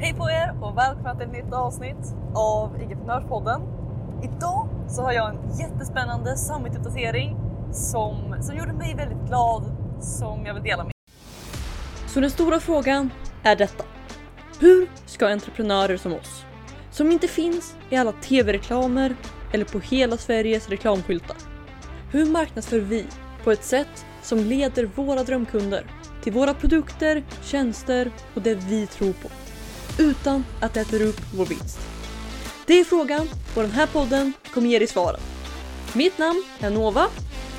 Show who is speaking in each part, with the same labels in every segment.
Speaker 1: Hej på er och välkomna till ett nytt avsnitt av Igeprenörspodden. Idag så har jag en jättespännande summituppdatering som, som gjorde mig väldigt glad som jag vill dela med
Speaker 2: Så den stora frågan är detta. Hur ska entreprenörer som oss, som inte finns i alla tv-reklamer eller på hela Sveriges reklamskyltar. Hur marknadsför vi på ett sätt som leder våra drömkunder till våra produkter, tjänster och det vi tror på. Utan att det äter upp vår vinst. Det är frågan och den här podden kommer ge dig svaren. Mitt namn är Nova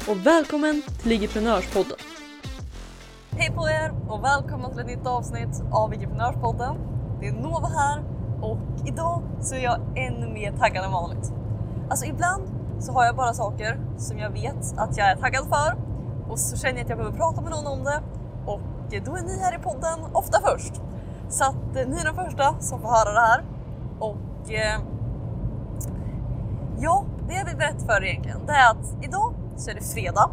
Speaker 2: och välkommen till Ligiprenörspodden.
Speaker 1: Hej på er och välkomna till ett nytt avsnitt av Egeprenörspodden. Det är Nova här och idag så är jag ännu mer taggad än vanligt. Alltså ibland så har jag bara saker som jag vet att jag är taggad för och så känner jag att jag behöver prata med någon om det och då är ni här i podden ofta först. Så att eh, ni är de första som får höra det här och eh, ja, det jag vill berätta för er egentligen det är att idag så är det fredag.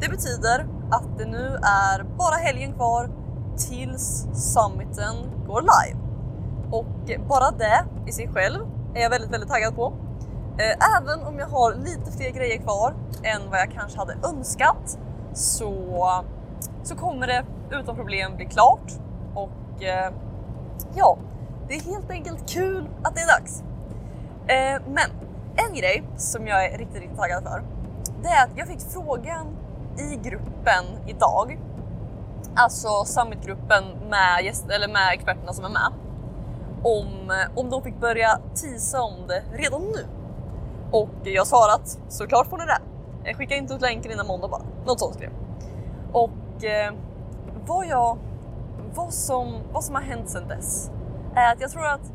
Speaker 1: Det betyder att det nu är bara helgen kvar tills summiten går live. Och bara det i sig själv är jag väldigt, väldigt taggad på. Eh, även om jag har lite fler grejer kvar än vad jag kanske hade önskat så, så kommer det utan problem bli klart. Och eh, ja, det är helt enkelt kul att det är dags. Eh, Men en grej som jag är riktigt, riktigt taggad för det är att jag fick frågan i gruppen idag, alltså summitgruppen med, gäst, eller med experterna som är med, om, eh, om de fick börja tisa om det redan nu. Och jag har svarat såklart får ni det. Skicka inte ut länken innan måndag bara. Något sånt skrev Och eh, vad, jag, vad, som, vad som har hänt sedan dess är att jag tror att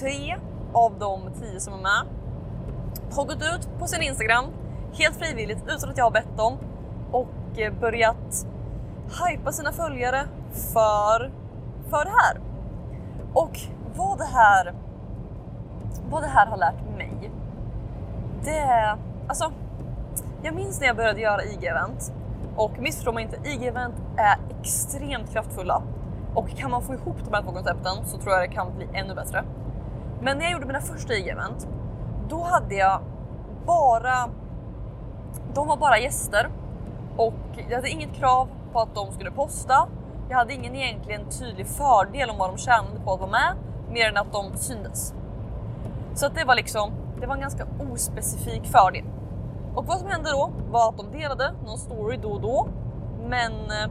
Speaker 1: tre av de tio som är med har gått ut på sin Instagram helt frivilligt utan att jag har bett dem och eh, börjat hypa sina följare för, för det här. Och vad det här, vad det här har lärt mig, det är alltså. Jag minns när jag började göra IG-event och missförstå mig inte, IG-event är extremt kraftfulla och kan man få ihop de här två koncepten så tror jag det kan bli ännu bättre. Men när jag gjorde mina första IG-event, då hade jag bara de var bara gäster och jag hade inget krav på att de skulle posta. Jag hade ingen egentligen tydlig fördel om vad de tjänade på att vara med mer än att de syntes. Så att det var liksom, det var en ganska ospecifik fördel. Och vad som hände då var att de delade någon story då och då, men eh,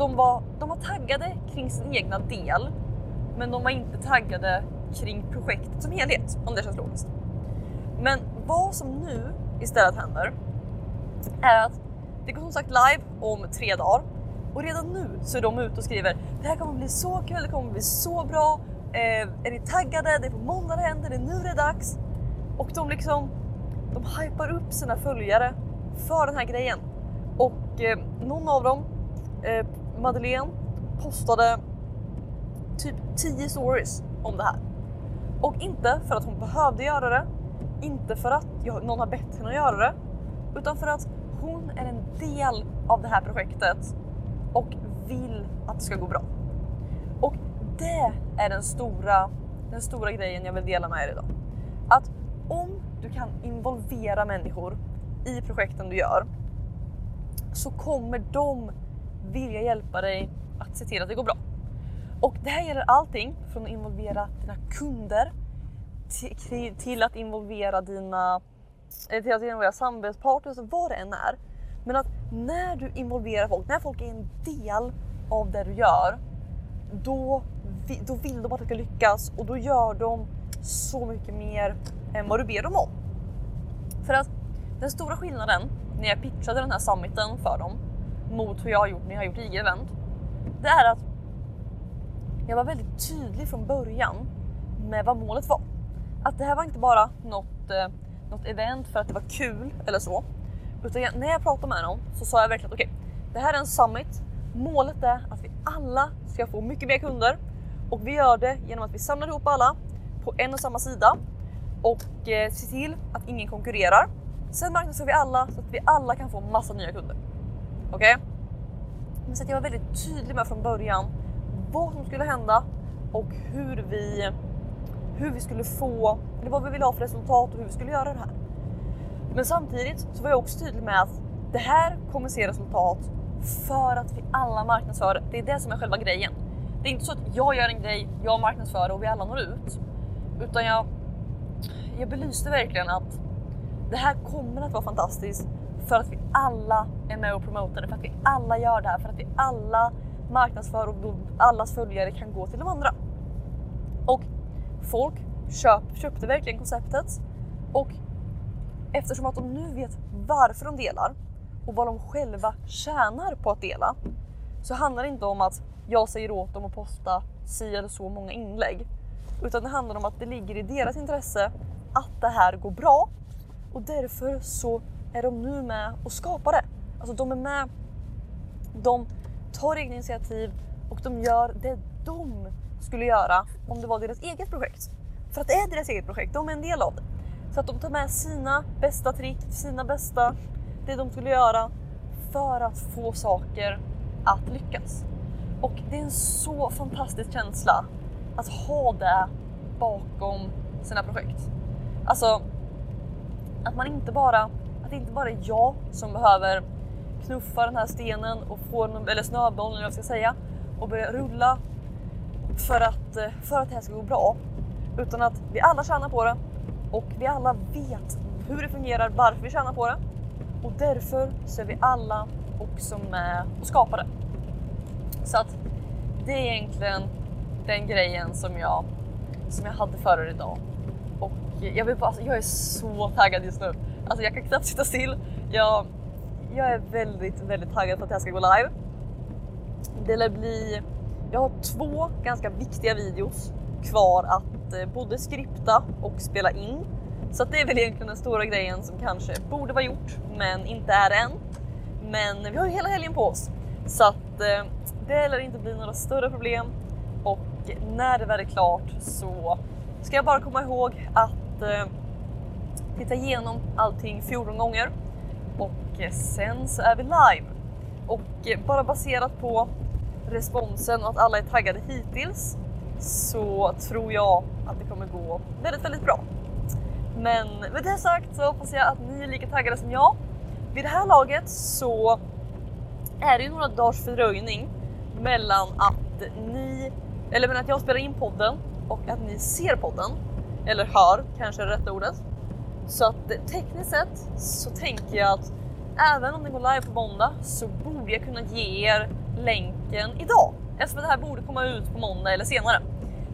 Speaker 1: de var, de var taggade kring sin egna del, men de var inte taggade kring projektet som helhet, om det känns logiskt. Men vad som nu istället händer är att det går som sagt live om tre dagar och redan nu så är de ute och skriver det här kommer bli så kul, det kommer bli så bra. Eh, är ni taggade? Det är på måndag det händer, det är nu det är dags. Och de liksom, de hypar upp sina följare för den här grejen. Och eh, någon av dem, eh, Madeleine, postade typ 10 stories om det här. Och inte för att hon behövde göra det, inte för att någon har bett henne att göra det, utan för att hon är en del av det här projektet och vill att det ska gå bra. Och det är den stora, den stora grejen jag vill dela med er idag. Att om du kan involvera människor i projekten du gör så kommer de vilja hjälpa dig att se till att det går bra. Och det här gäller allting från att involvera dina kunder till, att involvera dina eh, till att involvera samarbetspartners vad det än är. Men att när du involverar folk, när folk är en del av det du gör, då, då vill de att det ska lyckas och då gör de så mycket mer än vad du ber dem om. För att den stora skillnaden när jag pitchade den här summiten för dem mot hur jag har gjort när jag har gjort IG-event, det är att jag var väldigt tydlig från början med vad målet var. Att det här var inte bara något eh, något event för att det var kul eller så. Utan jag, när jag pratade med dem så sa jag verkligen okej, okay, det här är en summit. Målet är att vi alla ska få mycket mer kunder och vi gör det genom att vi samlar ihop alla på en och samma sida och eh, ser till att ingen konkurrerar. Sen marknadsför vi alla så att vi alla kan få massa nya kunder. Okej? Okay? Men så att jag var väldigt tydlig med från början vad som skulle hända och hur vi, hur vi skulle få, eller vad vi ville ha för resultat och hur vi skulle göra det här. Men samtidigt så var jag också tydlig med att det här kommer se resultat för att vi alla marknadsför. Det är det som är själva grejen. Det är inte så att jag gör en grej, jag marknadsför och vi alla når ut. Utan jag, jag belyste verkligen att det här kommer att vara fantastiskt för att vi alla är med och promotar det, för att vi alla gör det här, för att vi alla marknadsför och allas följare kan gå till de andra. Och folk köp, köpte verkligen konceptet och eftersom att de nu vet varför de delar och vad de själva tjänar på att dela så handlar det inte om att jag säger åt dem att posta si eller så många inlägg utan det handlar om att det ligger i deras intresse att det här går bra och därför så är de nu med och skapar det. Alltså de är med, de tar egna initiativ och de gör det de skulle göra om det var deras eget projekt. För att det är deras eget projekt, de är en del av det. Så att de tar med sina bästa trick, sina bästa, det de skulle göra för att få saker att lyckas. Och det är en så fantastisk känsla att ha det bakom sina projekt. Alltså att man inte bara, att det inte bara är jag som behöver knuffa den här stenen och få den, eller snöbollen eller vad jag ska säga och börja rulla för att, eh, för att det här ska gå bra. Utan att vi alla tjänar på det och vi alla vet hur det fungerar, varför vi tjänar på det och därför så är vi alla också med och skapar det. Så att det är egentligen den grejen som jag, som jag hade för er idag. Och jag, vill bara, alltså, jag är så taggad just nu. Alltså jag kan knappt sitta still. Jag, jag är väldigt, väldigt taggad på att det här ska gå live. Det lär bli... Jag har två ganska viktiga videos kvar att eh, både skripta och spela in. Så det är väl egentligen den stora grejen som kanske borde vara gjort, men inte är än. Men vi har ju hela helgen på oss så att eh, det lär inte bli några större problem och när det väl är klart så ska jag bara komma ihåg att eh, titta igenom allting 14 gånger och eh, sen så är vi live. Och eh, bara baserat på responsen och att alla är taggade hittills så tror jag att det kommer gå väldigt, väldigt bra. Men med det sagt så hoppas jag att ni är lika taggade som jag. Vid det här laget så är det ju några dagars fördröjning mellan att ni, eller mellan att jag spelar in podden och att ni ser podden. Eller hör kanske är det rätta ordet. Så att tekniskt sett så tänker jag att även om den går live på måndag så borde jag kunna ge er länken idag. Eftersom det här borde komma ut på måndag eller senare.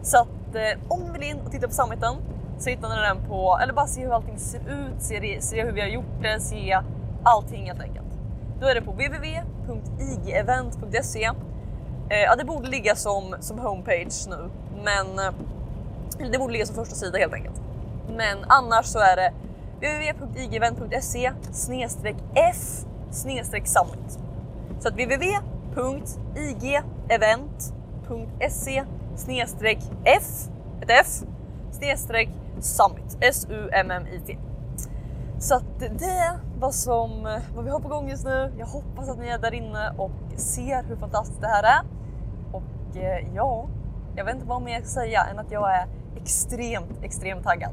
Speaker 1: Så att eh, om ni vill in och titta på summiten så hittar ni den på, eller bara se hur allting ser ut, se, se hur vi har gjort det, se allting helt enkelt. Då är det på www.igevent.se. Eh, ja, det borde ligga som, som homepage nu, men eh, det borde ligga som första sida helt enkelt. Men annars så är det www.igevent.se f summit. Så att www.igevent.se f ett f snedstreck summit s-u-m-m-i-t. Så att det var som vad vi har på gång just nu. Jag hoppas att ni är där inne och ser hur fantastiskt det här är. Och eh, ja, jag vet inte vad mer jag ska säga än att jag är extremt, extremt taggad.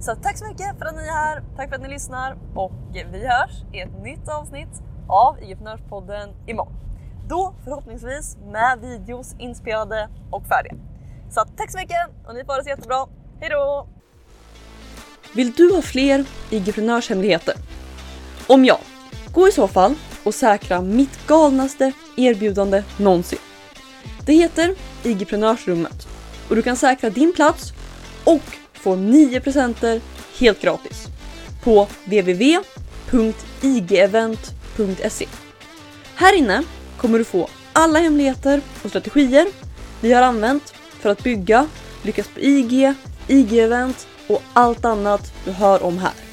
Speaker 1: Så tack så mycket för att ni är här. Tack för att ni lyssnar och vi hörs i ett nytt avsnitt av IF Nördspodden imorgon. Då förhoppningsvis med videos inspelade och färdiga. Så tack så mycket och ni får ha det så jättebra. Hej då!
Speaker 2: Vill du ha fler IG-prenörshemligheter? Om ja, gå i så fall och säkra mitt galnaste erbjudande någonsin. Det heter IG-prenörsrummet och du kan säkra din plats och får 9 presenter helt gratis på www.igevent.se. Här inne kommer du få alla hemligheter och strategier vi har använt för att bygga, lyckas på IG, IG-event och allt annat du hör om här.